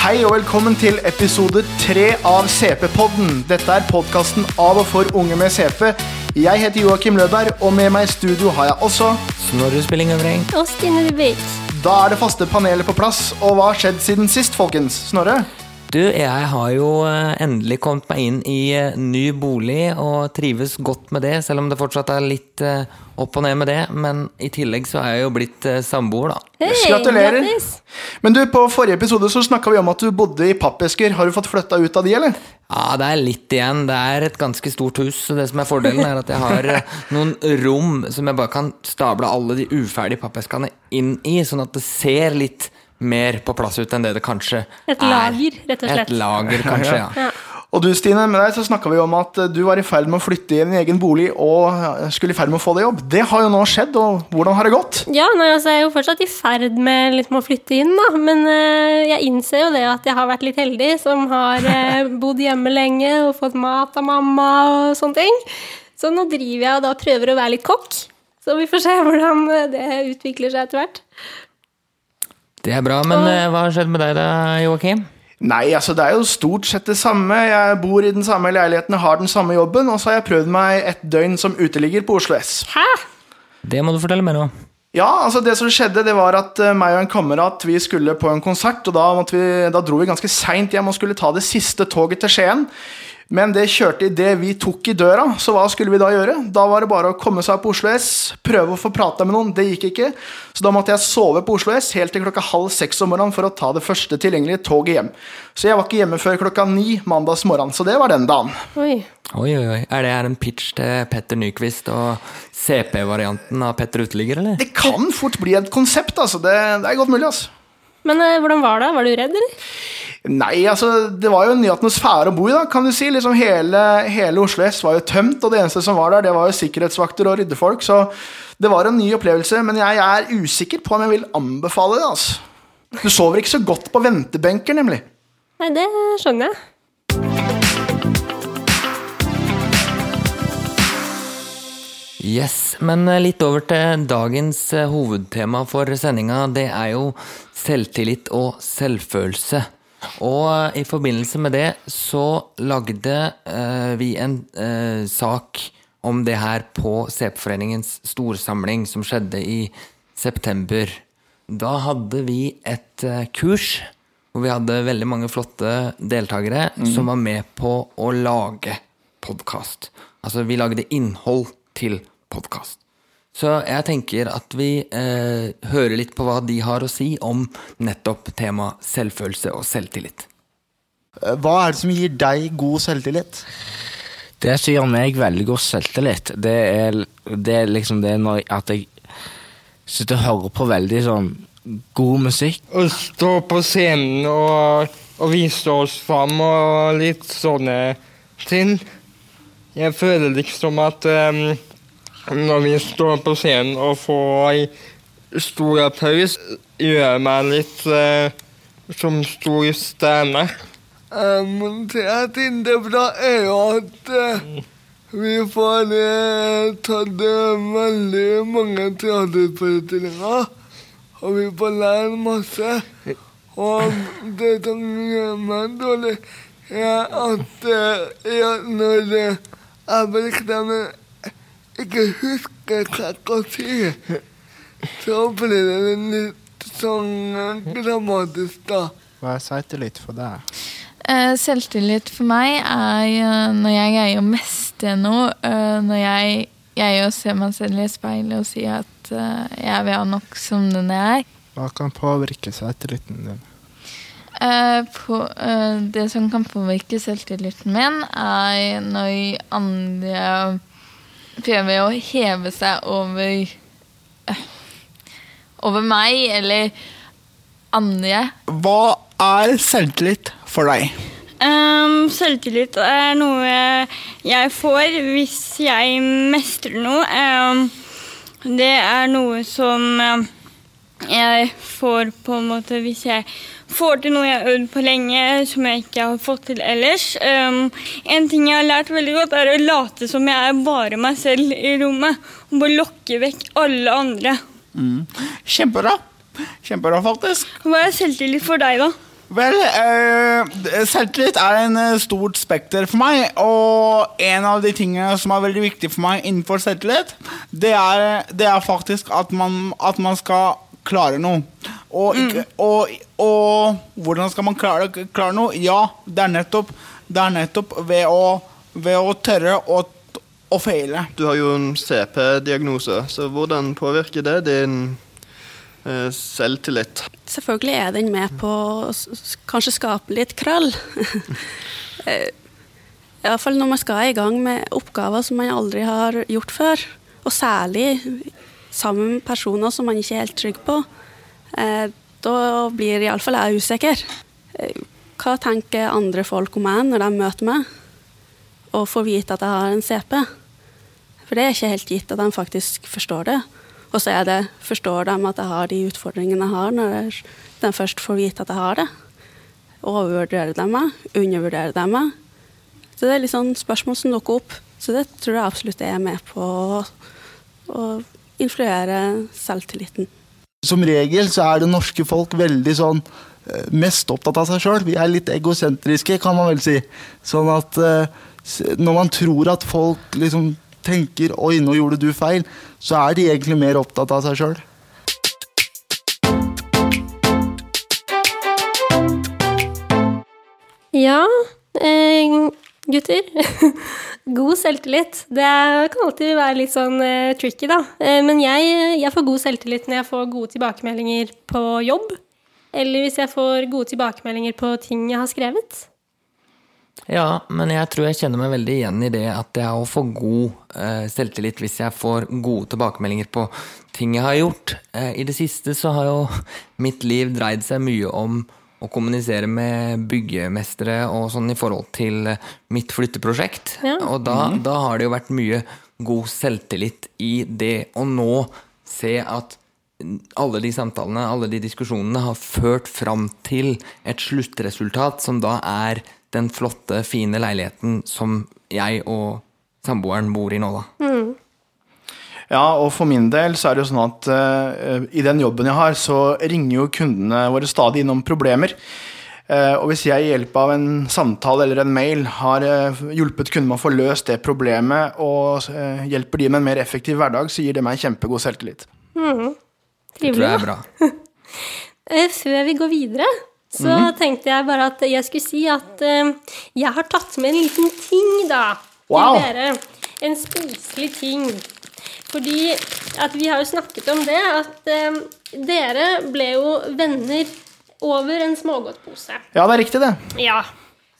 Hei og velkommen til episode tre av CP-podden. Dette er podkasten av og for unge med CP. Jeg heter Joakim Løberg, og med meg i studio har jeg også Snorre Spillingovreng. Og Stine Dybvik. Da er det faste panelet på plass. Og hva har skjedd siden sist, folkens? Snorre? Du, jeg har jo eh, endelig kommet meg inn i eh, ny bolig og trives godt med det, selv om det fortsatt er litt eh, opp og ned med det. Men i tillegg så er jeg jo blitt samboer, da. Hei, Gratulerer. grattis. Men du, på forrige episode så snakka vi om at du bodde i pappesker. Har du fått flytta ut av de, eller? Ja, det er litt igjen. Det er et ganske stort hus. Så det som er fordelen, er at jeg har noen rom som jeg bare kan stable alle de uferdige pappeskene inn i, sånn at det ser litt mer på plass ut enn det det kanskje Et er. lager, rett og slett. Et lager, kanskje, ja. Ja. Og du, Stine, med deg så snakka vi om at du var i ferd med å flytte i din egen bolig og skulle i ferd med å få deg jobb. Det har jo nå skjedd, og hvordan har det gått? Ja, nei, altså, jeg er jo fortsatt i ferd med liksom å flytte inn, da. Men uh, jeg innser jo det at jeg har vært litt heldig, som har uh, bodd hjemme lenge og fått mat av mamma og sånne ting. Så nå driver jeg og da prøver å være litt kokk. Så vi får se hvordan eh, det utvikler seg etter hvert. Det er bra. Men eh, hva har skjedd med deg da, Joakim? Nei, altså det er jo stort sett det samme. Jeg bor i den samme leiligheten, har den samme jobben, og så har jeg prøvd meg et døgn som uteligger på Oslo S. Hæ? Det må du fortelle mer om. Ja, altså det som skjedde, det var at eh, meg og en kamerat vi skulle på en konsert, og da, måtte vi, da dro vi ganske seint hjem og skulle ta det siste toget til Skien. Men det kjørte idet vi tok i døra, så hva skulle vi da gjøre? Da var det bare å komme seg på Oslo S, prøve å få prata med noen. Det gikk ikke. Så da måtte jeg sove på Oslo S helt til klokka halv seks om morgenen for å ta det første tilgjengelige toget hjem. Så jeg var ikke hjemme før klokka ni mandags morgen, så det var den dagen. Oi. Oi, oi, oi. Er det her en pitch til Petter Nyquist og CP-varianten av Petter Uteligger, eller? Det kan fort bli et konsept, altså. Det, det er godt mulig, altså. Men eh, hvordan var det? Var du redd, eller? Nei, altså, det var jo en ny atmosfære å bo i, da, kan du si. Liksom hele, hele Oslo S var jo tømt, og det eneste som var der, det var jo sikkerhetsvakter og ryddefolk, så det var en ny opplevelse. Men jeg er usikker på om jeg vil anbefale det, altså. Du sover ikke så godt på ventebenker, nemlig. Nei, det skjønner jeg. Yes, men eh, litt over til dagens eh, hovedtema for sendinga. Det er jo selvtillit og selvfølelse. Og eh, i forbindelse med det så lagde eh, vi en eh, sak om det her på CP-foreningens storsamling som skjedde i september. Da hadde vi et eh, kurs hvor vi hadde veldig mange flotte deltakere som var med på å lage podkast. Altså, vi lagde innhold til podkast. Så jeg tenker at vi eh, hører litt på hva de har å si om nettopp temaet selvfølelse og selvtillit. Hva er det som gir deg god selvtillit? Det som gjør meg veldig god selvtillit, det er, det er liksom det når jeg, at jeg sitter og hører på veldig sånn god musikk. Å stå på scenen og, og vise oss fram og litt sånne ting. Jeg føler liksom at em, når vi står på scenen og får stor applaus, gjør meg litt eh, som stor stjerne. Um, jeg tenkte bra, er jo at eh, vi får eh, tatt eh, veldig mange teaterforestillinger. Og vi får lære masse. Og det som gjør meg dårlig, er at eh, når eh, jeg eksempel ikke husker hva jeg skal si, så blir det litt sånn dramatisk, da. Hva er selvtillit for deg? Eh, selvtillit for meg er eh, når jeg greier å mestre noe. eh, når jeg greier å se meg selv i speilet og si at jeg vil ha nok som den jeg er. Hva kan påvirke selvtilliten din? Eh, på, det som kan påvirke selvtilliten min, er når andre prøver å heve seg over eh, over meg eller andre. Hva er selvtillit for deg? Um, selvtillit er noe jeg får hvis jeg mestrer noe. Um, det er noe som eh, jeg får på en måte hvis jeg får til noe jeg har øvd på lenge, som jeg ikke har fått til ellers. Um, en ting jeg har lært veldig godt, er å late som jeg er bare meg selv i rommet. Og bare lokke vekk alle andre. Kjempebra. Kjempebra, faktisk. Hva er selvtillit for deg, da? Vel, eh, selvtillit er en eh, stort spekter for meg, og en av de tingene som er veldig viktig for meg innenfor selvtillit, det er, det er faktisk at man, at man skal klare noe. Og, ikke, og, og hvordan skal man klare, klare noe? Ja, det er nettopp, det er nettopp ved, å, ved å tørre å, å feile. Du har jo en CP-diagnose, så hvordan påvirker det din eh, selvtillit? Selvfølgelig er den med på å kanskje skape litt krøll. Eh, Iallfall når man skal i gang med oppgaver som man aldri har gjort før. Og særlig sammen med personer som man ikke er helt trygg på. Eh, Da blir iallfall jeg usikker. Eh, Hva tenker andre folk om meg når de møter meg og får vite at jeg har en CP? For det er ikke helt gitt at de faktisk forstår det. Og så er det, forstår de at jeg har de utfordringene jeg har, når de først får vite at jeg har det. Overvurderer de meg? Undervurderer de meg? Så det er litt sånn spørsmål som dukker opp. Så det tror jeg absolutt er med på å, å influere selvtilliten. Som regel så er det norske folk veldig sånn eh, mest opptatt av seg sjøl. Vi er litt egosentriske, kan man vel si. Sånn at eh, når man tror at folk liksom tenker 'oi, nå gjorde du feil', så er de egentlig mer opptatt av seg sjøl. Ja, eh, gutter. God selvtillit. Det er- kan alltid være litt sånn eh, tricky, da. Eh, men jeg, jeg får god selvtillit når jeg får gode tilbakemeldinger på jobb. Eller hvis jeg får gode tilbakemeldinger på ting jeg har skrevet. Ja, men jeg tror jeg kjenner meg veldig igjen i det at jeg å få god eh, selvtillit hvis jeg får gode tilbakemeldinger på ting jeg har gjort. I det siste så har jo mitt liv dreid seg mye om å kommunisere med byggemestere og sånn i forhold til eh, mitt flytteprosjekt. Ja. Og da, da har det jo vært mye god selvtillit i det å nå se at alle de samtalene, alle de diskusjonene har ført fram til et sluttresultat som da er den flotte, fine leiligheten som jeg og samboeren bor i nå, da. Ja, og for min del så er det jo sånn at uh, i den jobben jeg har, så ringer jo kundene våre stadig innom problemer. Uh, og hvis jeg i hjelp av en samtale eller en mail har uh, hjulpet kunden med å få løst det problemet, og hjelper de med en mer effektiv hverdag, så gir det meg kjempegod selvtillit. Det tror jeg er bra. Eh, Før vi går videre, så tenkte jeg bare at jeg skulle si at jeg har tatt med en liten ting, da, Wow. til dere. En spiselig ting. Fordi at vi har jo snakket om det, at eh, dere ble jo venner over en smågodtpose. Ja, det er riktig, det. Ja.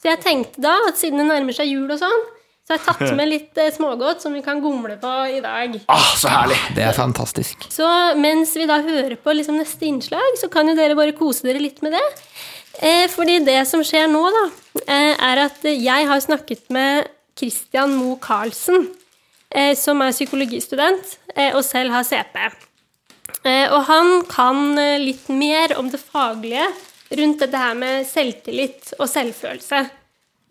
Så jeg tenkte da at siden det nærmer seg jul og sånn, så har jeg tatt med litt eh, smågodt som vi kan gomle på i dag. Ah, så herlig. Det er fantastisk. Så mens vi da hører på liksom neste innslag, så kan jo dere bare kose dere litt med det. Eh, fordi det som skjer nå, da, eh, er at jeg har snakket med Christian Moe Karlsen, som er psykologistudent eh, og selv har CP. Eh, og han kan eh, litt mer om det faglige rundt dette her med selvtillit og selvfølelse.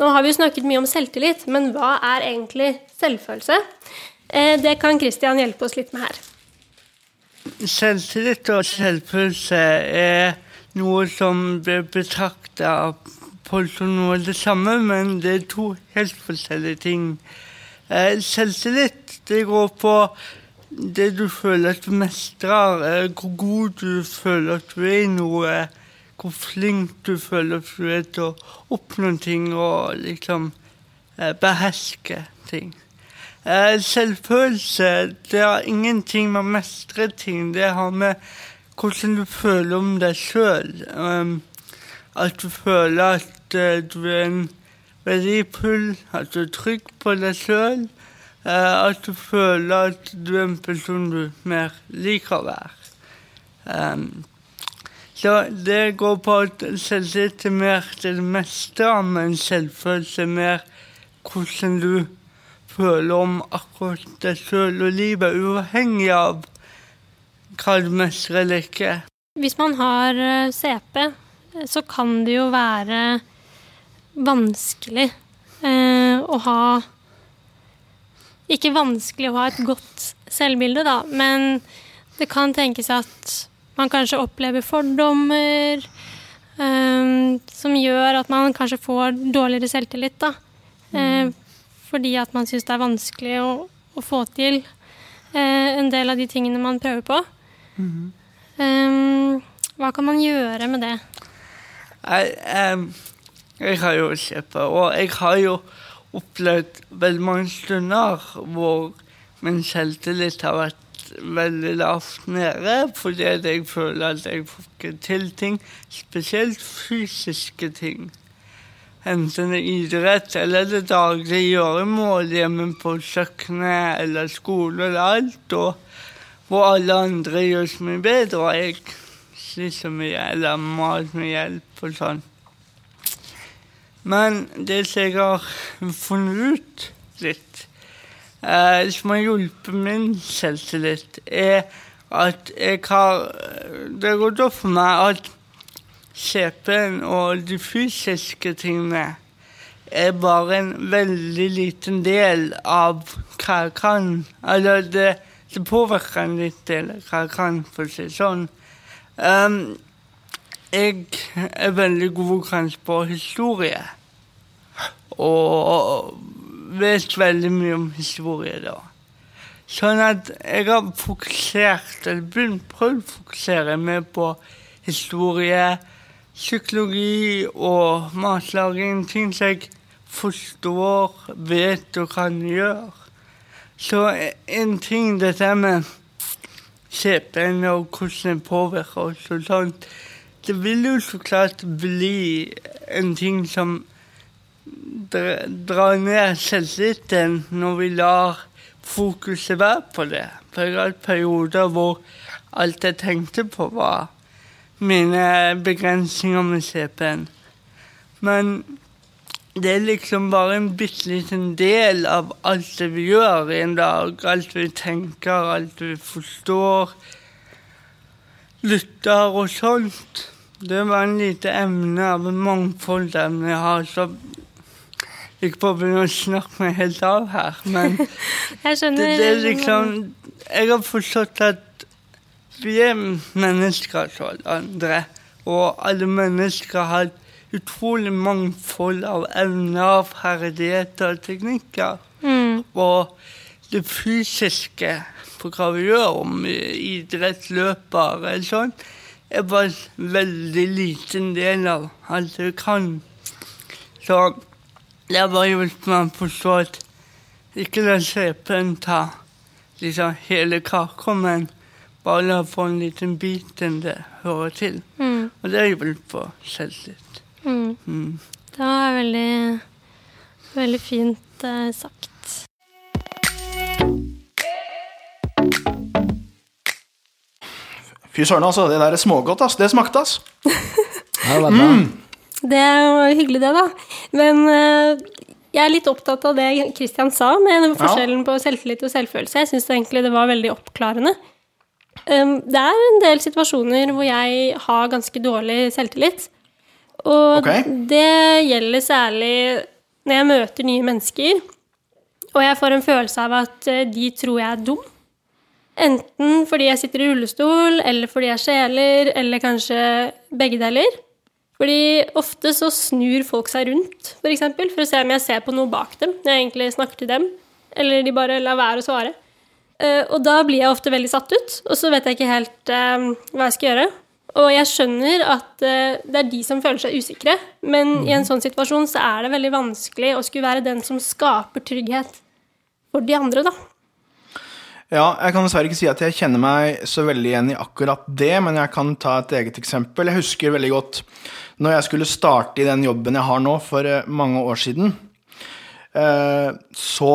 Nå har vi jo snakket mye om selvtillit, men hva er egentlig selvfølelse? Eh, det kan Christian hjelpe oss litt med her. Selvtillit og selvfølelse er noe som blir betrakta på som noe av det samme, men det er to helt forskjellige ting. Eh, Selvtillit det går på det du føler at du mestrer, eh, hvor god du føler at du er i noe, hvor flink du føler at du er til å oppnå ting og liksom eh, beherske ting. Selvfølelse det har ingenting med å mestre ting. Det har med hvordan du føler om deg sjøl. at du føler at du er en verdifull, at du er trygg på deg sjøl. at du føler at du er en person du mer liker å være. Um, så det går på at selvtillit er mer til det meste, men selvfølelse er mer hvordan du føler om akkurat deg sjøl og livet, uavhengig av hva du mestrer eller ikke. Hvis man har eh, CP, eh, så kan det jo være vanskelig eh, å ha Ikke vanskelig å ha et godt selvbilde, da, men det kan tenkes at man kanskje opplever fordommer. eh, at man kanskje får dårligere selvtillit, da. Eh, fordi at man syns det er vanskelig å, å få til eh, en del av de tingene man prøver på. Eh, hva kan man gjøre med det? Jeg, em, jeg har jo sett og jeg har jo opplevd veldig mange stunder hvor min selvtillit har vært veldig lavt nede, fordi jeg føler at jeg får ikke til ting, spesielt fysiske ting. Enten det er idrett eller det daglige gjøremål hjemme på kjøkkenet eller skole eller alt, og hvor alle andre gjør så mye bedre, og jeg sliter mye eller må ha mye hjelp og sånn. Men det som jeg har funnet ut litt, eh, som har hjulpet min selvtillit, er at jeg har Det har gått opp for meg at CP-en og de fysiske tingene er bare en veldig liten del av hva jeg kan. Eller det, det påvirker en liten del av hva jeg kan, for å si det sånn. Um, jeg er veldig god kanskje på historie. Og vet veldig mye om historie, da. Sånn at jeg har fokusert, eller begynt prøvd å fokusere mer på historie, psykologi og matlaging. Ting som jeg forstår, vet og kan gjøre. Så en ting dette med CP-en og hvordan det påvirker oss og sånt, det vil jo så klart bli en ting som drar ned selvtilliten når vi lar fokuset være på det. For jeg har hatt perioder hvor alt jeg tenkte på, var mine begrensninger med CP-en. Men det er liksom bare en bitte liten del av alt det vi gjør i en dag. Alt vi tenker, alt vi forstår, lytter og sånt. Det var en lite emne av en mangfold emne jeg har, så på å begynne å snakke meg helt av her, men Jeg skjønner det, det liksom Jeg har forstått at vi er mennesker som alle andre, og alle mennesker har et utrolig mangfold av evner, ferdigheter og teknikker. Mm. Og det fysiske på hva vi gjør, om idrett, løper eller sånn, er bare en veldig liten del av alt du kan. Så det var bare hvis man å forstå at ikke la CP-en ta liksom hele kaka, men bare la få en liten bit enn det hører til. Mm. Og det er jo på selvtillit. Mm. Mm. Det var veldig, veldig fint uh, sagt. Fy søren, altså. Det der er smågodt, ass. Det smakte, ass. Ja, det var. Det var hyggelig, det, da. Men eh, jeg er litt opptatt av det Kristian sa, med forskjellen forskjellen på selvtillit og selvfølelse. Jeg syns egentlig det var veldig oppklarende. Um, det er en del situasjoner hvor jeg har ganske dårlig selvtillit. Og okay. det gjelder særlig når jeg møter nye mennesker, og jeg får en følelse av at eh, de tror jeg er dum. Enten fordi jeg sitter i rullestol, eller fordi jeg skjeler, eller kanskje begge deler. Fordi ofte så snur folk seg rundt, for eksempel, for å se om jeg ser på noe bak dem når jeg egentlig snakker til dem, eller de bare lar være å svare. Eh, og da blir jeg ofte veldig satt ut, og så vet jeg ikke helt eh, hva jeg skal gjøre. Og jeg skjønner at eh, det er de som føler seg usikre, men i en sånn situasjon så er det veldig vanskelig å skulle være den som skaper trygghet for de andre, da. Ja, jeg kan dessverre ikke si at jeg kjenner meg så veldig igjen i akkurat det, men jeg kan ta et eget eksempel. Jeg husker veldig godt når jeg skulle starte i den jobben jeg har nå, for eh, mange år siden. eh, Så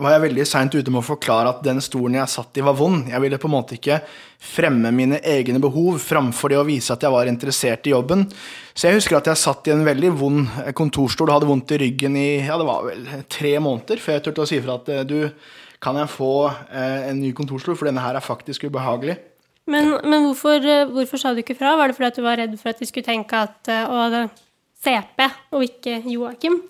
var jeg veldig seint ute med å forklare at den stolen jeg satt i, var vond. Jeg ville på en måte ikke fremme mine egne behov framfor det å vise at jeg var interessert i jobben. Så jeg husker at jeg satt i en veldig vond eh, kontorstol og hadde vondt i ryggen i ja, det var vel tre måneder før jeg turte å si ifra at du, kan jeg få eh, en ny kontorstol, for denne her er faktisk ubehagelig. Men, men hvorfor, eh, hvorfor sa du ikke fra? Var det fordi at du var redd for at de skulle tenke at eh, å, det CP og ikke Joakim?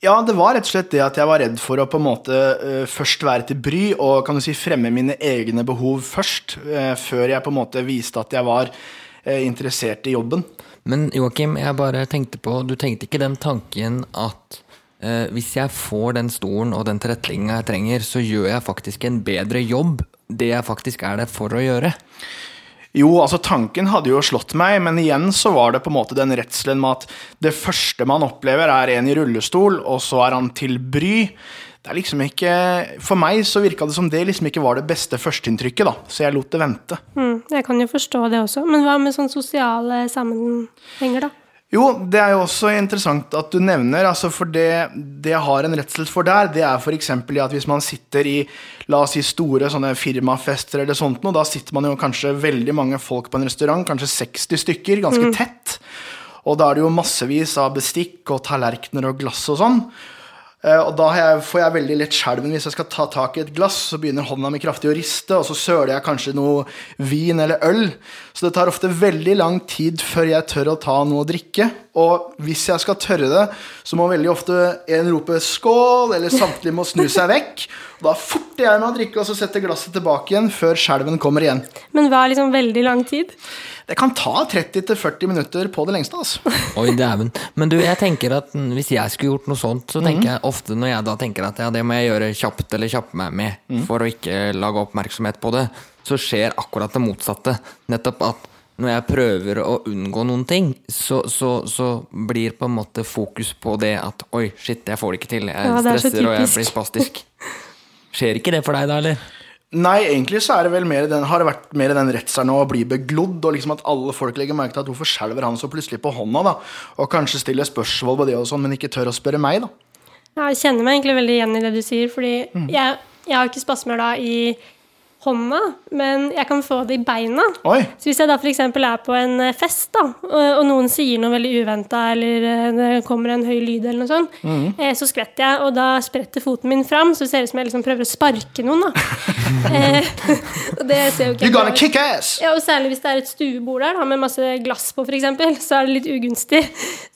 Ja, det var rett og slett det at jeg var redd for å på en måte uh, først være til bry og kan du si fremme mine egne behov først, uh, før jeg på en måte viste at jeg var uh, interessert i jobben. Men Joakim, jeg bare tenkte på Du tenkte ikke den tanken at hvis jeg får den stolen og den tilrettelegginga jeg trenger, så gjør jeg faktisk en bedre jobb det jeg faktisk er der for å gjøre? Jo, altså tanken hadde jo slått meg, men igjen så var det på en måte den redselen med at det første man opplever, er en i rullestol, og så er han til bry. Det er liksom ikke For meg så virka det som det liksom ikke var det beste førsteinntrykket, da. Så jeg lot det vente. Mm, jeg kan jo forstå det også. Men hva med sånn sosiale sammenhenger, da? Jo, det er jo også interessant at du nevner, altså for det, det jeg har en redsel for der, det er f.eks. at hvis man sitter i la oss si store sånne firmafester eller sånt noe, da sitter man jo kanskje veldig mange folk på en restaurant, kanskje 60 stykker, ganske Mm. tett. Og da er det jo massevis av bestikk og tallerkener og glass og sånn. Eh, Og da jeg, får jeg veldig lett skjelven hvis jeg skal ta tak i et glass, så begynner hånda mi kraftig å riste, og så søler jeg kanskje noe vin eller øl. Så det tar ofte veldig lang tid før jeg tør å ta noe å drikke. Og hvis jeg skal tørre det, så må veldig ofte en rope 'skål', eller samtlige må snu seg vekk. Og da forter jeg meg å drikke, og så setter glasset tilbake igjen før skjelven kommer igjen. Men hva er liksom veldig lang tid? Det kan ta 30-40 minutter på det lengste, altså. Oi, dæven. Men du, jeg tenker at hvis jeg skulle gjort noe sånt, så tenker jeg ofte når jeg da tenker at ja, det må jeg gjøre kjapt eller kjappe meg med for å ikke lage oppmerksomhet på det, så skjer akkurat det motsatte. Nettopp at når jeg prøver å unngå noen ting, så, så, så blir på en måte fokus på det at oi, shit, jeg får det ikke til. Jeg Ja, det er så stresser og jeg blir spastisk. Skjer ikke det for deg da, eller? Nei, egentlig så er det den, har det vært mer den redselen å bli beglodd, og liksom at alle folk legger merke til at hvorfor skjelver han så plutselig på hånda, da? Og kanskje stiller spørsmål på det og sånn, men ikke tør å spørre meg, da. Ja, Jeg kjenner meg egentlig veldig igjen i det du sier, fordi Mm. jeg, jeg har ikke spasmer da i hånda, men jeg kan få det i beina. Oi. Så hvis jeg da f.eks. er på en eh, fest, da, og, noen sier noe veldig uventa, eller eh, det kommer en høy lyd, eller noe sånt, Mhm. eh, så skvetter jeg, og da spretter foten min fram, så det ser ut som jeg liksom prøver å sparke noen, da. og det ser jo ikke You helt gonna kick ass! Ja, og Særlig hvis det er et stuebord der da, med masse glass på, eksempel, så er det litt ugunstig.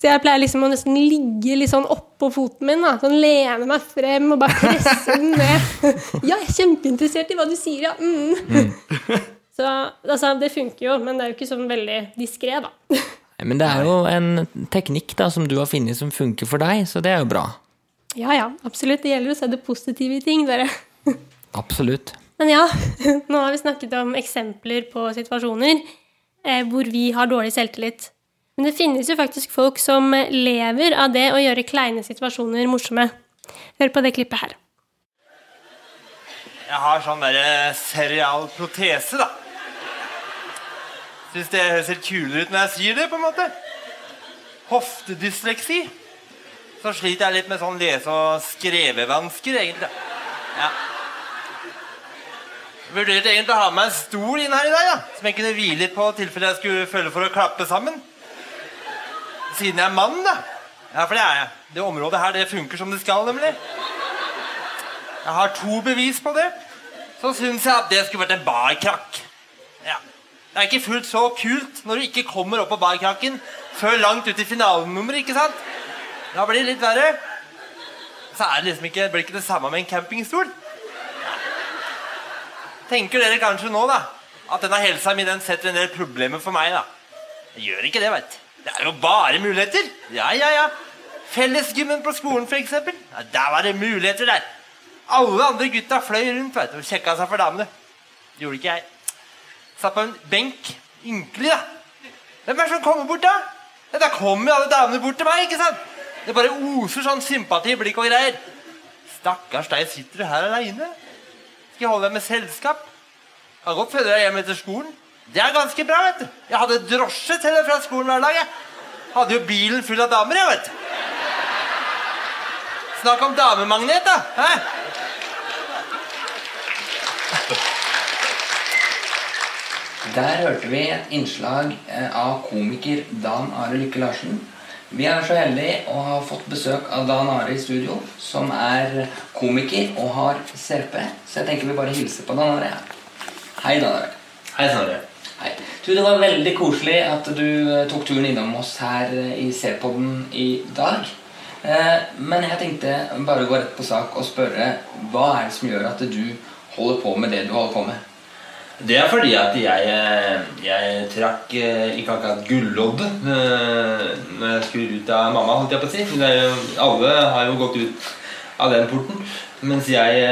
Så jeg pleier liksom å nesten ligge litt sånn oppå foten min. da, sånn Lene meg frem og bare presse den ned. ja, jeg er kjempeinteressert i hva du sier, ja. Mm. Så altså, det funker jo, men det er jo ikke sånn veldig diskré, da. Nei, Men det er jo en teknikk da som du har funnet som funker for deg, så det er jo bra. Ja ja, absolutt. Det gjelder å se det positive i ting, dere. Absolutt. Men ja, nå har vi snakket om eksempler på situasjoner eh, hvor vi har dårlig selvtillit. Men det finnes jo faktisk folk som lever av det å gjøre kleine situasjoner morsomme. Hør på det klippet her. Jeg har sånn derre serial protese, da. Syns det høres litt kulere ut når jeg sier det, på en måte. Hoftedysleksi. Så sliter jeg litt med sånn lese- og skrevevansker, egentlig. Ja. Vurderte egentlig å ha med meg en stol inn her i dag, ja. som jeg kunne hvile litt på i tilfelle jeg skulle føle for å klappe sammen. Siden jeg er mann, da. Ja, for det er jeg. Det området her, det funker som det skal, nemlig. Jeg har to bevis på det. Så syns jeg at det skulle vært en barkrakk. Ja. Det er ikke fullt så kult når du ikke kommer opp på barkrakken før langt ut i finalenummeret, ikke sant? Da blir det litt verre. Så er det liksom ikke, blir ikke det samme med en campingstol. Tenker dere kanskje nå, da, at denne helsa mi den setter en del problemer for meg, da? Det gjør ikke det, veit. Det er jo bare muligheter. Ja, ja, ja. Fellesgymmen på skolen, eksempel. Ja, der var det muligheter der. Alle andre gutta fløy rundt vet du, og sjekka seg for damene. Det gjorde ikke jeg. Satt på en benk. Ynkelig, da. Hvem er det som kommer bort, da? Ja, da kommer jo alle damene bort til meg, ikke sant? Det bare oser sånn sympati i blikk og greier. Stakkars deg, sitter du her aleine? Skal jeg holde deg med selskap? Kan godt følge deg hjem etter skolen. Det er ganske bra, vet du. Jeg hadde drosje til deg fra skolen hver dag. jeg. Hadde jo bilen full av damer, jeg, vet du. Snakk om damemagnet, da. Hæ? Der hørte vi et innslag eh, av komiker Dan Are Lykke Larsen. Vi er så heldige å ha fått besøk av Dan Are i studio, som er komiker og har CRP. Så jeg tenker vi bare hilser på Dan Are. Hei, Dan Are. Hei, Snorre. Hei. Du, Det var veldig koselig at du eh, tok turen innom oss her eh, i C-poden i dag. Eh, Men jeg tenkte bare å gå rett på sak og spørre hva er det som gjør at du holder på med det du holder på med? Det er fordi at jeg, eh, jeg trakk eh, ikke akkurat gulloddet når jeg skulle ut av mamma, holdt jeg på å si. Alle har jo gått ut av den porten. Mens jeg,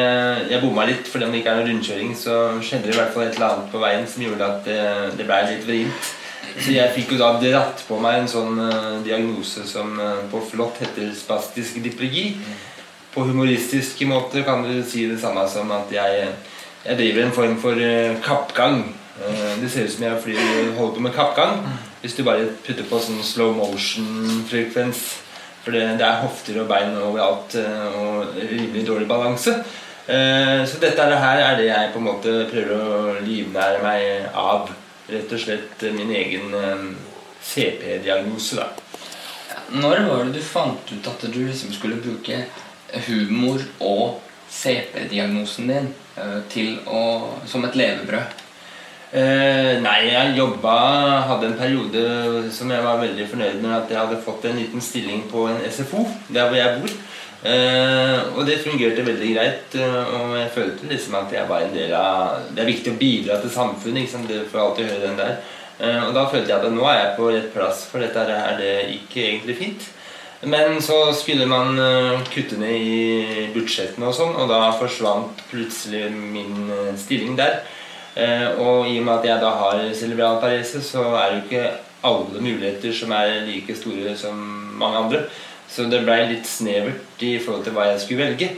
jeg bomma litt fordi om det ikke er noen rundkjøring, så skjedde det i hvert fall et eller annet på veien som gjorde at det, det ble litt vrient. Så jeg fikk jo da dratt på meg en sånn uh, diagnose som uh, på flott heter spastisk diplegi. På humoristisk måte kan du si det samme som at jeg, jeg driver en form for uh, kappgang. Det ser ut som jeg holder på med kappgang. Hvis du bare putter på sånn slow motion-frekvens. For det, det er hofter og bein overalt og rimelig dårlig balanse. Så dette her er det jeg på en måte prøver å livnære meg av. Rett og slett eh, min egen eh, CP-diagnose, da. Når var det du fant ut at du liksom skulle bruke humor og CP-diagnosen din eh, til å, som et levebrød? Eh, nei, jeg jobba Hadde en periode som jeg var veldig fornøyd med at jeg hadde fått en liten stilling på en SFO der hvor jeg bor. Eh, og det fungerte veldig greit. Uh, Og jeg følte liksom at jeg var en del av Det er viktig å bidra til samfunnet. Liksom. Det får alltid høre den der. Uh, og da følte jeg at nå er jeg på rett plass, for dette er det ikke egentlig fint. Men så skulle man kutte ned i budsjettene og sånn, og da forsvant plutselig min stilling der. Og i og med at jeg da har cerebral parese, så er det jo ikke alle muligheter som er like store som mange andre. Så det blei litt snevert i forhold til hva jeg skulle velge.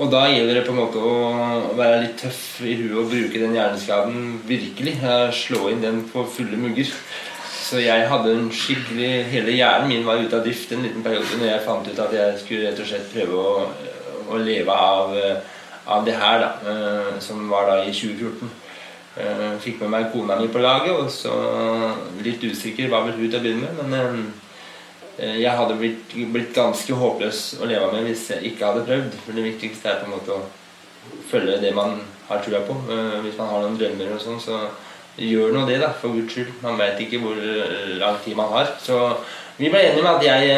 Og da gjelder det på en måte å være litt tøff i huet og bruke den hjerneskaden virkelig. Slå inn den på fulle mugger. Så jeg hadde en skikkelig Hele hjernen min var ute av drift en liten periode når jeg fant ut at jeg skulle rett og slett prøve å, å leve av, eh, av det her, da. eh, Som var da i 2014. Eh, Fikk med meg kona mi på laget, og så litt usikker var vel hun til å begynne med. Men jeg hadde blitt, blitt ganske håpløs å leve med hvis jeg ikke hadde prøvd. For det viktigste er på en måte å følge det man har trua på. Eh, Hvis man har noen drømmer og sånn, så gjør nå det, da, for guds skyld. Man vet ikke hvor eh, lang tid man har. Så vi ble enige med at jeg,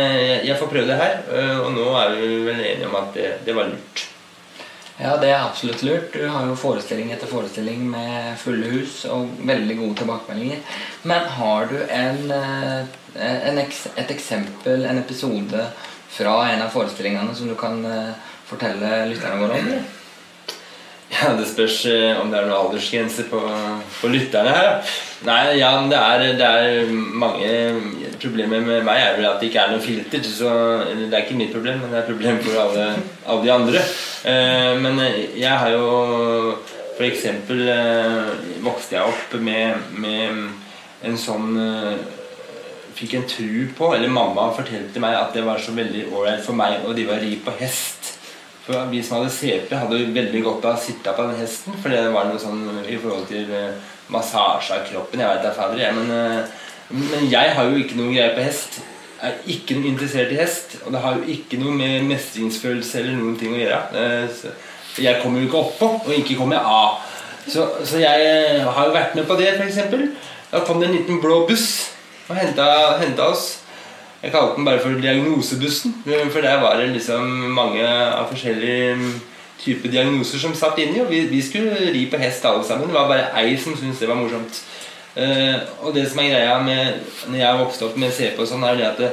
jeg, får prøve det her, eh, og nå er vi vel enige om at det, det var lurt. Ja, det er absolutt lurt. Du har jo forestilling etter forestilling med fulle hus og veldig gode tilbakemeldinger. Men har du en, eh, en et eksempel, en episode fra en av forestillingene som du kan eh, fortelle lytterne våre om? Ja, Det spørs eh, om det er noen aldersgrense på, på lytterne her. Nei, ja, det er, det er mange problemer med meg er vel at det ikke er noe filter. Så, det er ikke mitt problem, men det er et problem for alle, alle de andre. Eh, men jeg har jo for eksempel eh, vokste jeg opp med, med en sånn Fikk en tru på, eller mamma fortalte meg at det var så veldig ålreit for meg å drive og ri på hest. For Vi som hadde CP, hadde veldig godt av å sitte på den hesten. For det var noe sånn i forhold til eh, massasje av kroppen. Jeg vet da fader, jeg. Men, eh, men jeg har jo ikke noe greie på hest. Jeg er ikke noe interessert i hest. Og det har jo ikke noe med mestringsfølelse eller noen ting å gjøre. Eh, Jeg kommer jo ikke oppå, og ikke kommer jeg av. Så, så jeg har jo vært med på det, f.eks. Da kom det en liten blå buss og henta oss. Jeg kalte den bare for diagnosebussen. For der var det liksom mange av forskjellige typer diagnoser som satt inni. Og vi, vi skulle ri på hest alle sammen. Det var bare ei som syntes det var morsomt. Uh, og det som er greia med når jeg vokste opp med CP og sånn, er det at det,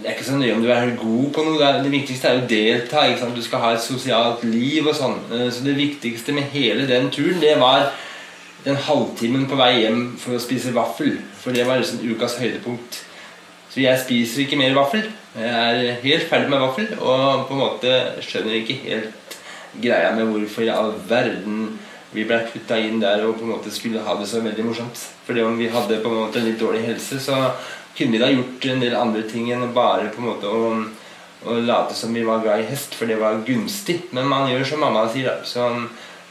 det er ikke så nøye om du er god på noe. Det, viktigste er å delta. Du skal ha et sosialt liv og sånn. Eh, så det viktigste med hele den turen, det var den halvtimen på vei hjem for å spise vaffel. For det var liksom ukas høydepunkt. Så jeg spiser ikke mer vaffel. Jeg er helt ferdig med vaffel og på en måte skjønner ikke helt greia med hvorfor i all verden vi ble putta inn der og på en måte skulle ha det så veldig morsomt. Fordi om vi hadde på en måte litt dårlig helse, så kunne vi da gjort en del andre ting enn bare på en måte å, å late som vi var glad i hest, for det var gunstig. Men man gjør som mamma sier, da. Så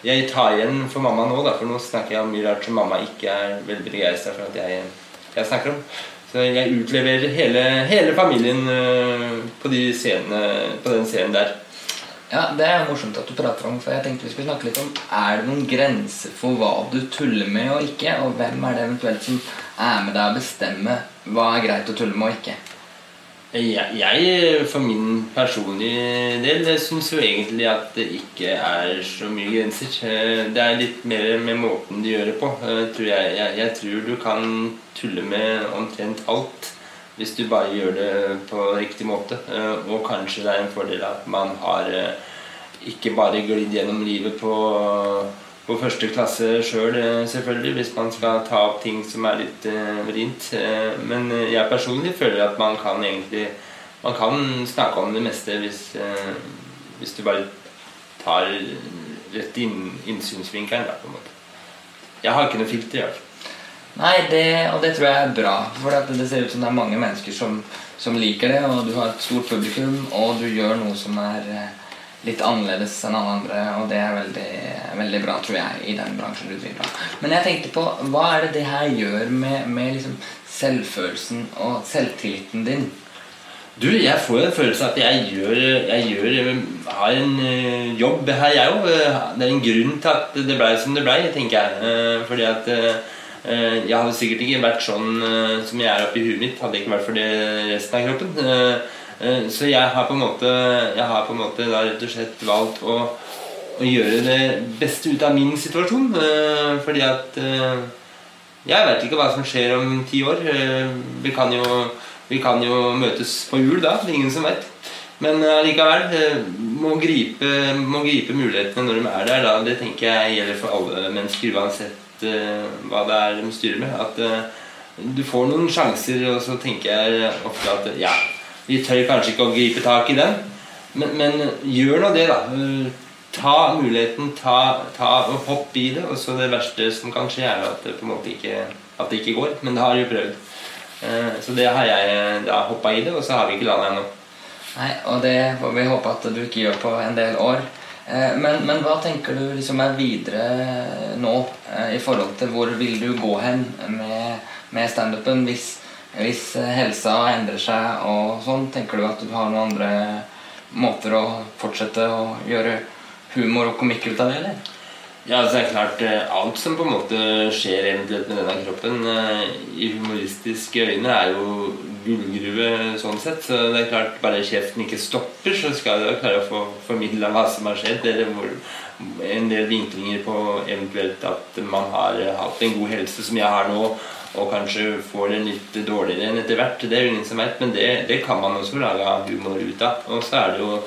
jeg tar igjen for mamma nå, da, for nå snakker jeg om mye rart som mamma ikke er veldig begeistra for at jeg, jeg snakker om. Så jeg utleverer hele, hele familien øh, på, de scenene, på den scenen der. Ja, Det er morsomt at du prater om, for jeg tenkte vi skulle snakke litt om Er det noen grenser for hva du tuller med og ikke? Og hvem er det eventuelt som er med deg og bestemmer hva er greit å tulle med og ikke? Jeg, jeg, for min personlige del, syns jo egentlig at det ikke er så mye grenser. Det er litt mer med måten du gjør det på. eh, Tror jeg. Jeg, jeg tror du kan tulle med omtrent alt hvis du bare gjør det på riktig måte. Eh, Og kanskje det er en fordel at man har eh, ikke bare glidd gjennom livet på, på første klasse sjøl, selv, selvfølgelig, hvis man skal ta opp ting som er litt eh, vrient. Eh, men eh, jeg personlig føler at man kan egentlig Man kan snakke om det meste hvis, eh, hvis du bare tar rett inn, innsynsvinkelen, da, på en måte. Jeg har ikke noe filter, i hvert fall. Nei, det, og det tror jeg er bra. For det ser ut som det er mange mennesker som, som liker det, og du har et stort publikum, og du gjør noe som er eh, litt annerledes enn alle andre, og det er veldig, veldig bra, tror jeg, i den bransjen du driver av. Men jeg tenkte på, hva er det det her gjør med, med liksom selvfølelsen og selvtilliten din? Du, jeg får en følelse av at jeg gjør, jeg gjør har en eh, jobb her, jeg òg. Det er en grunn til at det blei som det blei, tenker jeg. Eh, fordi at eh, jeg hadde sikkert ikke vært sånn eh, som jeg er oppi huet mitt, hadde ikke vært for det resten av kroppen. Eh, så jeg har på en måte Jeg har på en måte da rett og slett valgt å, å gjøre det beste ut av min situasjon. eh, fordi at eh, jeg vet ikke hva som skjer om ti år. Vi kan jo, vi kan jo møtes på jul da. Det er ingen som vet. Men allikevel må, gripe, må gripe mulighetene når de er der. Da. Det tenker jeg gjelder for alle mennesker, uansett hva det er de styrer med. At du får noen sjanser, og så tenker jeg ofte at ja, vi tør kanskje ikke å gripe tak i den. Men, men gjør nå det, da. Ta muligheten, ta, ta og hopp i det. Og så det verste som kan skje, er at det på en måte ikke, at det ikke går. Men det har vi prøvd. Eh, Så det har jeg da hoppa i det, og så har vi ikke landa ennå. Nei, og det får vi håpe at du ikke gjør på en del år. Eh, Men, men hva tenker du liksom er videre nå eh, i forhold til hvor vil du gå hen med, med standupen hvis, hvis eh, helsa endrer seg og sånn? Tenker du at du har noen andre måter å fortsette å gjøre humor og komikk ut av det, eller? Ja, altså det er klart eh, Alt som på en måte skjer eventuelt med denne kroppen eh, i humoristiske øyne, er jo gullgruve sånn sett. Så det er klart bare kjeften ikke stopper, så skal du klare å få formidla hva som har skjedd. Eller hvor, en del vinklinger på eventuelt at man har hatt en god helse som jeg har nå, og kanskje får det litt dårligere enn etter hvert. Det er jo ingen som vet, men det, det kan man også lage humor ut av. Og så er det jo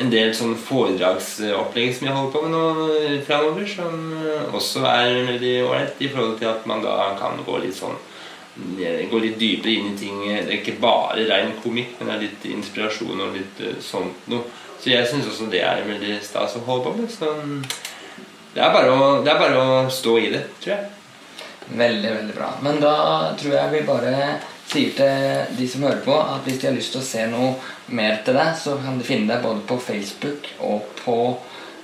en del sånn foredragsopplegg som jeg holder på med nå framover, som også er veldig ålreit, i forhold til at man da kan gå litt sånn Gå litt dypere inn i ting. Det er ikke bare rein komikk, men det er litt inspirasjon og litt eh, sånt noe. Så jeg syns også det er veldig stas å holde på med. Så det er, bare å, det er bare å stå i det, tror jeg. Veldig, veldig bra. Men da tror jeg vi bare sier til de som hører på, at hvis de har lyst til å se noe mer til deg, så kan de finne deg både på Facebook og på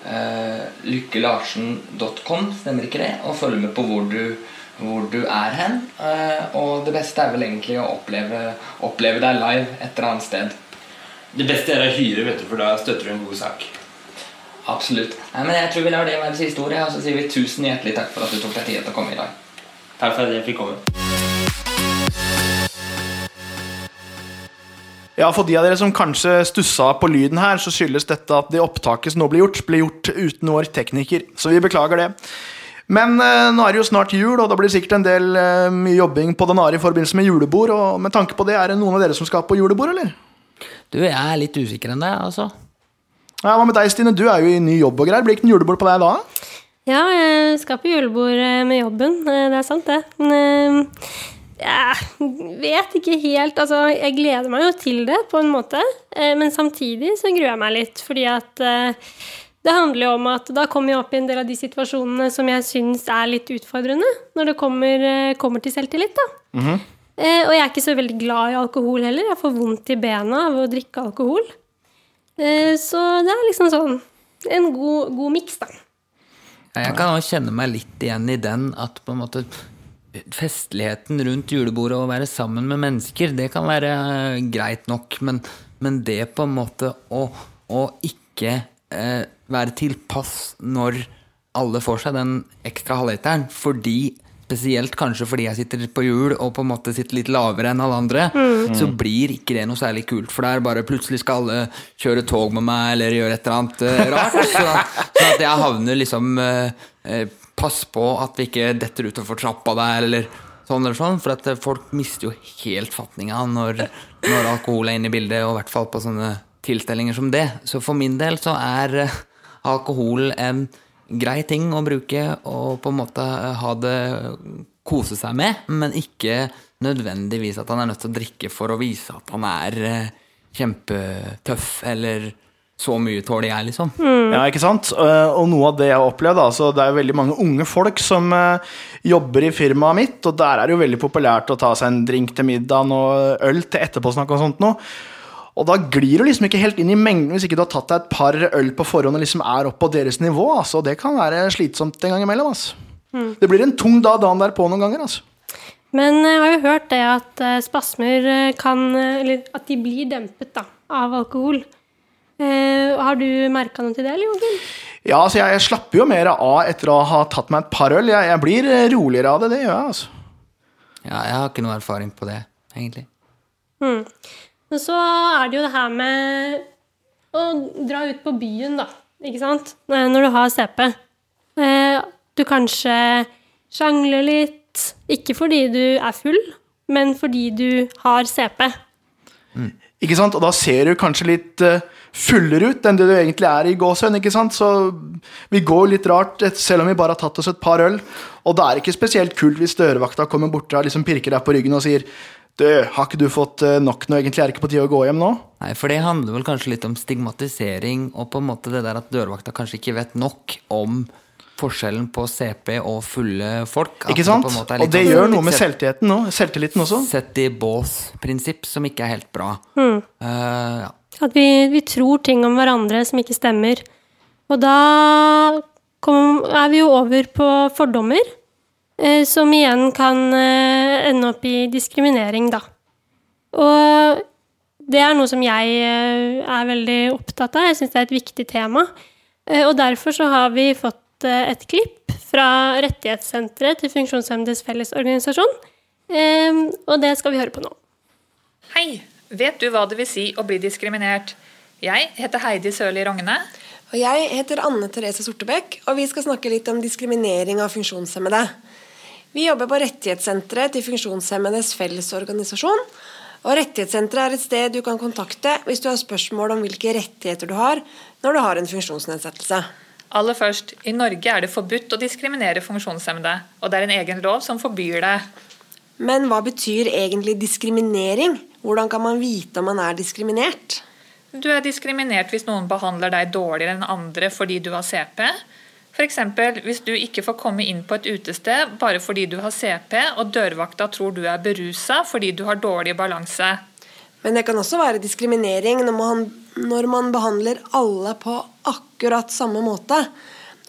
eh, lykkelarsen.com, stemmer ikke det? Og følge med på hvor du, hvor du er hen. Eh, og det beste er vel egentlig å oppleve, oppleve deg live et eller annet sted. Det beste er å hyre, vet du, for da støtter du en god sak. Absolutt. Nei, men jeg tror vi lar det være siste ordet, og så sier vi tusen hjertelig takk for at du tok deg tid til å komme i dag. Takk for at jeg fikk komme. Ja, For de av dere som kanskje stussa på lyden her, så skyldes dette at det opptaket som nå ble gjort, ble gjort uten vår tekniker. Så vi beklager det. Men eh, nå er det jo snart jul, og da blir sikkert en del eh, mye jobbing på Danari i forbindelse med julebord. Og med tanke på det, er det noen av dere som skal på julebord, eller? Du, jeg er litt usikker enn deg, altså. Ja, Hva med deg, Stine? Du er jo i ny jobb og greier. Blir det ikke noe julebord på deg da? Ja, jeg skal på julebord eh, med jobben. Eh, Det er sant, det. Men eh, jeg vet ikke helt Altså, jeg gleder meg jo til det, på en måte. Men samtidig så gruer jeg meg litt, fordi at det handler jo om at da kommer jeg opp i en del av de situasjonene som jeg syns er litt utfordrende, når det kommer, kommer til selvtillit, da. Eh, Og jeg er ikke så veldig glad i alkohol heller. Jeg får vondt i bena av å drikke alkohol. Eh, Så det er liksom sånn en god, god miks, da. Jeg kan også kjenne meg litt igjen i den at på en måte festligheten rundt julebordet og å være sammen med mennesker, det kan være eh, greit nok, men, men det på en måte å, å ikke eh, være tilpass når alle får seg den ekstra halvliteren, fordi spesielt kanskje fordi jeg sitter på hjul og på en måte sitter litt lavere enn alle andre, Mm. så blir ikke det noe særlig kult. For det er bare plutselig skal alle kjøre tog med meg eller gjøre et eller annet eh, rart. Så, så at jeg havner liksom eh, eh, Pass på at vi ikke detter utfor trappa der, eller sånn eller sånn. For at eh, folk mister jo helt fatninga når, når alkohol er inne i bildet, og i hvert fall på sånne tilstelninger som det. Så for min del så er alkohol en grei ting å bruke og på en måte ha det kose seg med, men ikke nødvendigvis at han er nødt til å drikke for å vise at han er eh, kjempetøff, eller så mye tåler jeg, liksom. Ja, ikke sant? Eh, Og noe av det jeg har opplevd, altså, det er veldig mange unge folk som eh, jobber i firmaet mitt, og der er det jo veldig populært å ta seg en drink til middagen og øl til etterpåsnakk og sånt noe. Og da glir du liksom ikke helt inn i mengden hvis ikke du har tatt deg et par øl på forhånd og liksom er opp på deres nivå. Altså. Det kan være slitsomt en gang imellom. Altså. Mm. Det blir en tung dag dagen derpå noen ganger. Altså. Men jeg har jo hørt det at eh, spasmer eh, kan eh, Eller at de blir dempet da, av alkohol. Eh, har du merka noe til det, eller Joakim? Ja, altså jeg, jeg slapper jo mer av etter å ha tatt meg et par øl. Jeg, jeg blir eh, roligere av det, det gjør jeg. altså. Ja, jeg har ikke noe erfaring på det, egentlig. Mm. Men så er det jo det her med å dra ut på byen, da. Ikke sant? Når du har CP. Eh, Du kanskje sjangler litt. Ikke fordi du er full, men fordi du har CP. Ikke sant? Og da ser du kanskje litt eh, fullere ut enn det du egentlig er i gåsehud. Så vi går litt rart, selv om vi bare har tatt oss et par øl. Og det er ikke spesielt kult hvis dørvakta kommer bort og liksom pirker deg på ryggen og sier du, har ikke du fått eh, nok nå? Egentlig er det ikke på tide å gå hjem nå? Nei, for det handler vel kanskje litt om stigmatisering, og på en måte det der at dørvakta kanskje ikke vet nok om forskjellen på CP og fulle folk. Ikke sant? er Og det sånn- gjør noe med selvtilliten, nå, selvtilliten også. Sett i bås-prinsipp, som ikke er helt bra. Mm. Uh, ja. At vi, vi tror ting om hverandre som ikke stemmer. Og da kom, er vi jo over på fordommer, eh, som igjen kan eh, ende opp i diskriminering, da. Og det er noe som jeg eh, er veldig opptatt av. Jeg syns det er et viktig tema. Eh, og derfor så har vi fått eh, et klipp fra Rettighetssenteret til Funksjonshemmedes Fellesorganisasjon. Eh, og det skal vi høre på nå. Hei! Vet du hva det vil si å bli diskriminert? Jeg heter Heidi Sørli Rogne. Og jeg heter Anne Therese Sortebekk, og vi skal snakke litt om diskriminering av funksjonshemmede. Vi jobber på Rettighetssenteret til Funksjonshemmedes Fellesorganisasjon. Og Rettighetssenteret er et sted du kan kontakte hvis du har spørsmål om hvilke rettigheter du har når du har en funksjonsnedsettelse. Aller først, i Norge er det forbudt å diskriminere funksjonshemmede, og det er en egen lov som forbyr det. Men hva betyr egentlig diskriminering? Hvordan kan man vite om man er diskriminert? Du er diskriminert hvis noen behandler deg dårligere enn andre fordi du har CP. F.eks. hvis du ikke får komme inn på et utested bare fordi du har CP, og dørvakta tror du er berusa fordi du har dårlig balanse. Men det kan også være diskriminering når man, når man behandler alle på akkurat samme måte.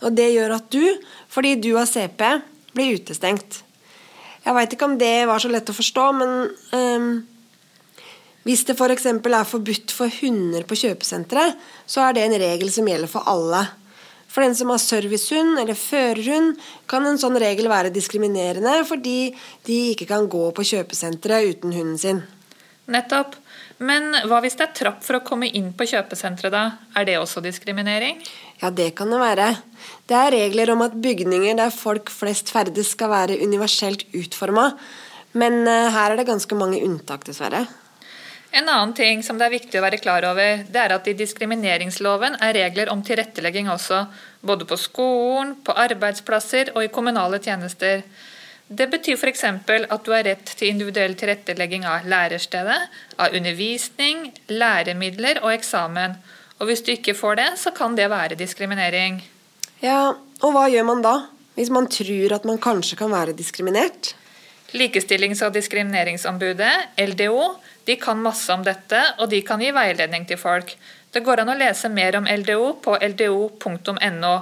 Og det gjør at du, fordi du har CP, blir utestengt. Jeg veit ikke om det var så lett å forstå, men um, hvis det f.eks. For er forbudt for hunder på kjøpesentre, så er det en regel som gjelder for alle. For den som har servicehund eller førerhund, kan en sånn regel være diskriminerende fordi de ikke kan gå på kjøpesenteret uten hunden sin. Nettopp. Men hva hvis det er trapp for å komme inn på kjøpesenteret, da? Er det også diskriminering? Ja, det kan det være. Det er regler om at bygninger der folk flest ferdes skal være universelt utforma, men eh, her er det ganske mange unntak, dessverre. En annen ting som det er viktig å være klar over, det er at i diskrimineringsloven er regler om tilrettelegging også, både på skolen, på arbeidsplasser og i kommunale tjenester. Det betyr f.eks. at du har rett til individuell tilrettelegging av lærerstedet, av undervisning, læremidler og eksamen. Og hvis du ikke får det, så kan det være diskriminering. Ja, og hva gjør man da? Hvis man tror at man kanskje kan være diskriminert? Likestillings- og diskrimineringsombudet, LDO, de kan masse om dette, og de kan gi veiledning til folk. Det går an å lese mer om LDO på ldo.no.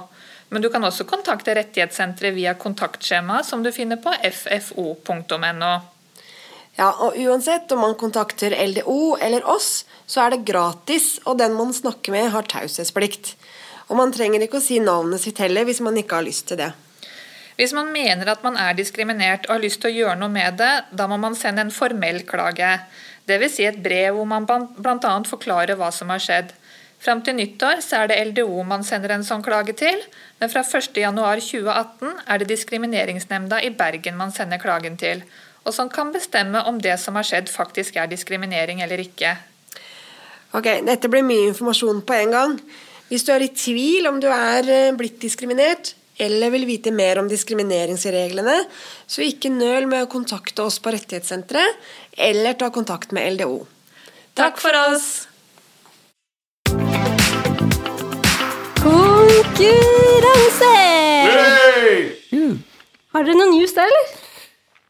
Men du kan også kontakte Rettighetssenteret via kontaktskjema som du finner på ffo.no. Ja, og uansett om man kontakter LDO eller oss, så er det gratis, og den man snakker med, har taushetsplikt. Og man trenger ikke å si navnet sitt heller hvis man ikke har lyst til det. Hvis man mener at man er diskriminert og har lyst til å gjøre noe med det, da må man sende en formell klage. Dvs. Si et brev hvor man bl.a. forklarer hva som har skjedd. Fram til nyttår er det LDO man sender en sånn klage til, men fra 1.1.2018 er det Diskrimineringsnemnda i Bergen man sender klagen til, og som kan bestemme om det som har skjedd faktisk er diskriminering eller ikke. Ok, dette blir mye informasjon på en gang. Hvis du er i tvil om du er eh, blitt diskriminert, eller vil vite mer om diskrimineringsreglene, så ikke nøl med å kontakte oss på Rettighetssenteret, eller ta kontakt med LDO. Takk for oss! Konkurranse! Har dere noen news der, eller?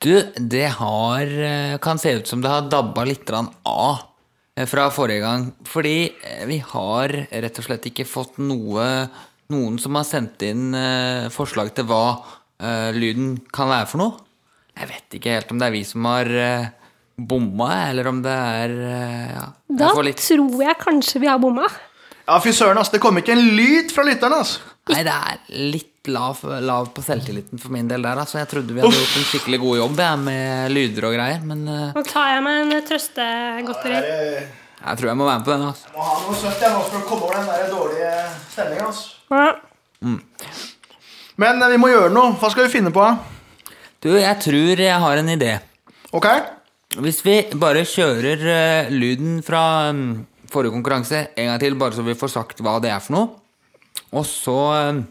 Du, det har eh, Kan se ut som det har dabba litt av eh, fra forrige gang. Fordi eh, vi har rett og slett ikke fått noe Noen som har sendt inn forslag til hva uh, lyden kan være for noe. Jeg vet ikke helt om det er vi som har uh, bomma, eller om det er uh, ja, Da litt... tror jeg kanskje vi har bomma. Ja, fy søren, ass. Det kom ikke en lyd fra lytterne, ass. Nei, det er litt lav, lav, på selvtilliten for min del der. Altså. Jeg trodde vi hadde gjort en skikkelig god jobb jeg, med lyder og greier, men uh... Nå tar jeg meg en trøstegodteri. Jeg tror jeg må være med på den. Altså. Jeg må ha noe søtt jeg nå for å komme over den der dårlige stemninga. Altså. Mm. Men vi må gjøre noe. Hva skal vi finne på? Du, jeg tror jeg har en idé. Ok Hvis vi bare kjører uh, lyden fra um, forrige konkurranse en gang til, bare så vi får sagt hva det er for noe. Og så uh,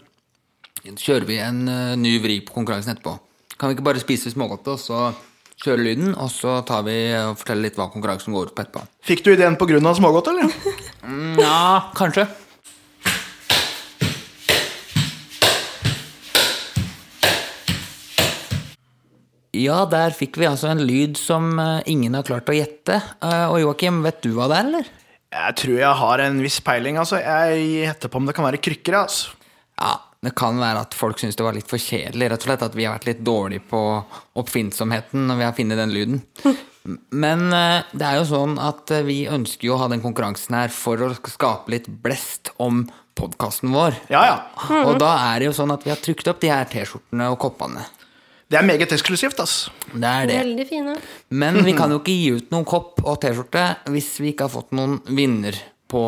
kjører vi en uh, ny vri på konkurransen etterpå. Kan vi ikke bare spise smågodtet, og så kjøre lyden, og så tar vi og forteller litt hva konkurransen går ut på etterpå. Fikk du ideen pga. smågodt, eller? Nja, ja, kanskje. Ja, der fikk vi altså en lyd som uh, ingen har klart å gjette. Uh, og Joakim, vet du hva det er, eller? Jeg tror jeg har en viss peiling. altså. Jeg gjetter på om det kan være krykker. altså. Ja, det kan være at folk syns det var litt for kjedelig. rett og slett At vi har vært litt dårlige på oppfinnsomheten når vi har funnet den lyden. Men uh, det er jo sånn at vi ønsker jo å ha den konkurransen her for å skape litt blest om podkasten vår. Ja, ja. Og da er det jo sånn at vi har trykt opp de her T-skjortene og koppene. Det er meget eksklusivt, ass. Det er det. Veldig fine. Men vi kan jo ikke gi ut noen kopp og T-skjorte hvis vi ikke har fått noen vinner på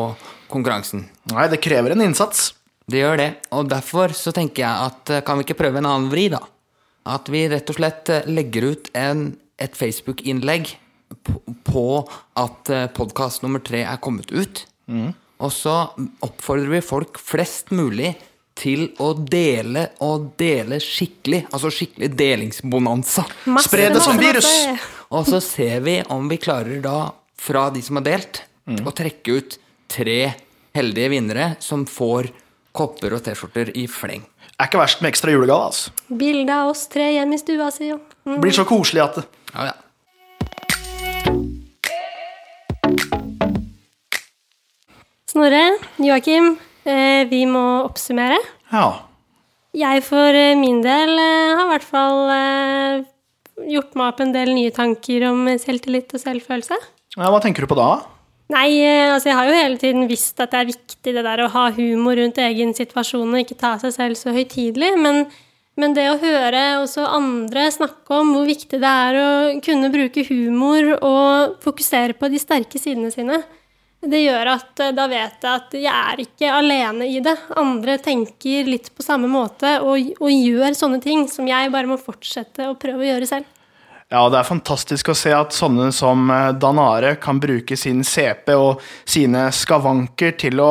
konkurransen. Nei, det krever en innsats. Det gjør det. Og derfor så tenker jeg at eh, kan vi ikke prøve en annen vri, da? At vi rett og slett eh, legger ut en, et Facebook-innlegg på, på, at eh, podkast nummer tre er kommet ut. Mm. Og så oppfordrer vi folk flest mulig til å dele og dele skikkelig. Altså skikkelig delingsbonanza. Spre det som virus! Og så ser vi om vi klarer da, fra de som har delt, Mm. å trekke ut tre heldige vinnere som får kopper og T-skjorter i fleng. Er ikke verst med ekstra julegave, altså. Bilde av oss tre hjemme i stua si. og- Mm. Blir så koselig at det Ja, ja. Snorre, Joakim, eh, vi må oppsummere. Ja. Jeg for eh, min del eh, har i hvert fall eh, gjort meg opp en del nye tanker om selvtillit og selvfølelse. ja. Hva tenker du på da? Nei, eh, altså jeg har jo hele tiden visst at det er viktig det der å ha humor rundt egen situasjon og ikke ta seg selv så høytidelig, men, men det å høre også andre snakke om hvor viktig det er å kunne bruke humor og fokusere på de sterke sidene sine, det gjør at eh, da vet jeg at jeg er ikke alene i det. Andre tenker litt på samme måte og, og gjør sånne ting som jeg bare må fortsette å prøve å gjøre selv. Ja, det er fantastisk å se at sånne som eh, Danare kan bruke sin CP og sine skavanker til å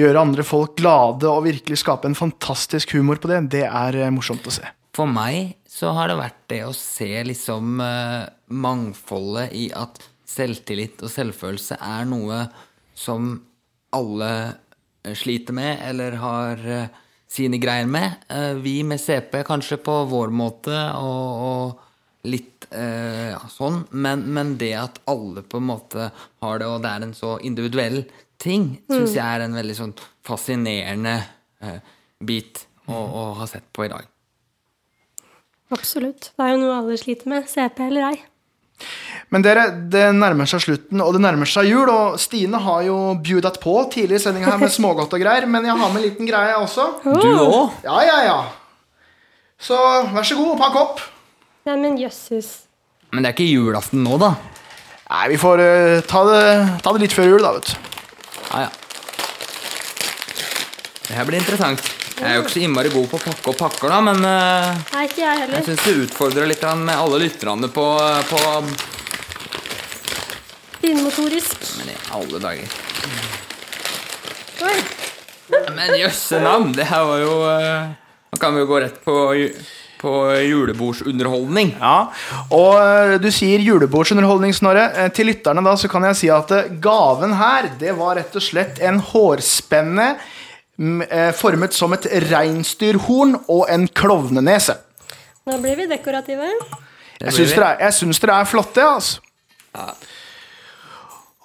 gjøre andre folk glade og virkelig skape en fantastisk humor på det. Det er eh, morsomt å se. For meg så har det vært det å se liksom eh, mangfoldet i at selvtillit og selvfølelse er noe som alle sliter med eller har sine greier med. Vi med CP kanskje på vår måte og, og litt eh, ja, sånn, men, men det at alle på en måte har det, og det er en så individuell ting, syns Mm. jeg er en veldig sånn fascinerende eh, bit å, å ha sett på i dag. Absolutt. Det er jo noe alle sliter med, CP eller ei. Men dere, det nærmer seg slutten, og det nærmer seg jul. Og Stine har jo bjudet på tidlig i sendinga her med smågodt og greier, men jeg har med en liten greie også. Du òg? Ja, ja, ja. Så vær så god, pakk opp. Nei, men jøsses. Men det er ikke julaften nå, da? Nei, vi får eh, ta, det, ta det litt før jul, da, vet du. Ja, ja. Det her blir interessant. Jeg er jo ikke så innmari god på å pakke og pakker, da, men eh, Nei, ikke jeg heller. jeg syns det utfordrer litt grann med alle lytterne på, på Finmotorisk. Men i alle dager. Oi. Men jøsse navn, det her var jo eh, Nå kan vi jo gå rett på, ju- på julebordsunderholdning. Ja, og eh, du sier julebordsunderholdning, Snorre. Eh, Til lytterne da, så kan jeg si at eh, gaven her, det var rett og slett en hårspenne eh, formet som et reinsdyrhorn og en klovnenese. Nå blir vi dekorative. Jeg syns dere, er- dere er flotte, altså.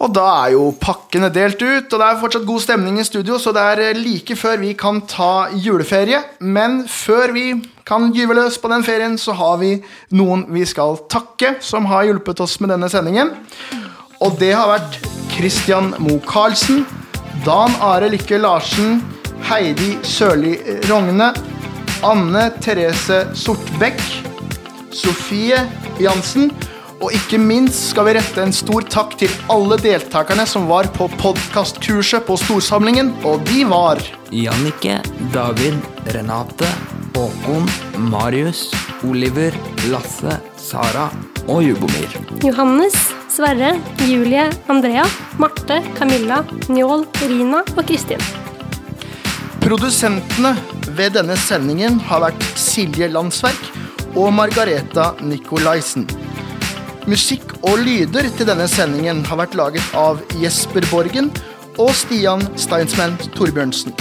Og da er jo pakkene delt ut, og det er fortsatt god stemning i studio, så det er eh, like før vi kan ta juleferie. Men før vi kan gyve løs på den ferien, så har vi noen vi skal takke, som har hjulpet oss med denne sendingen. Og det har vært Christian Mo Karlsen, Dan Are Lykke Larsen, Heidi Sørli Rogne, Anne Therese Sortbekk, Sofie Jansen. Og ikke minst skal vi rette en stor takk til alle deltakerne som var på podkastkurset på Storsamlingen, og de var Jannike, David, Renate, Håkon, Marius, Oliver, Lasse, Sara og Jubomir. Johannes, Sverre, Julie, Andrea, Marte, Camilla, Njål, Rina og Kristin. Produsentene ved denne sendingen har vært Silje Landsverk og Margareta Nikolaisen. Musikk og lyder til denne sendingen har vært laget av Jesper Borgen og Stian Steinsmann Torbjørnsen.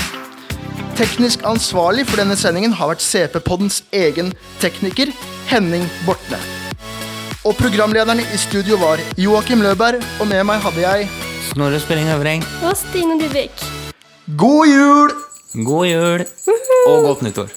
Teknisk ansvarlig for denne sendingen har vært CP-poddens egen tekniker, Henning Bortne. Og programlederne i studio var Joakim Løberg, og med meg hadde jeg Snorre Spilling Øvreng, Og Stine Dybvik. God jul! god jul og godt nyttår.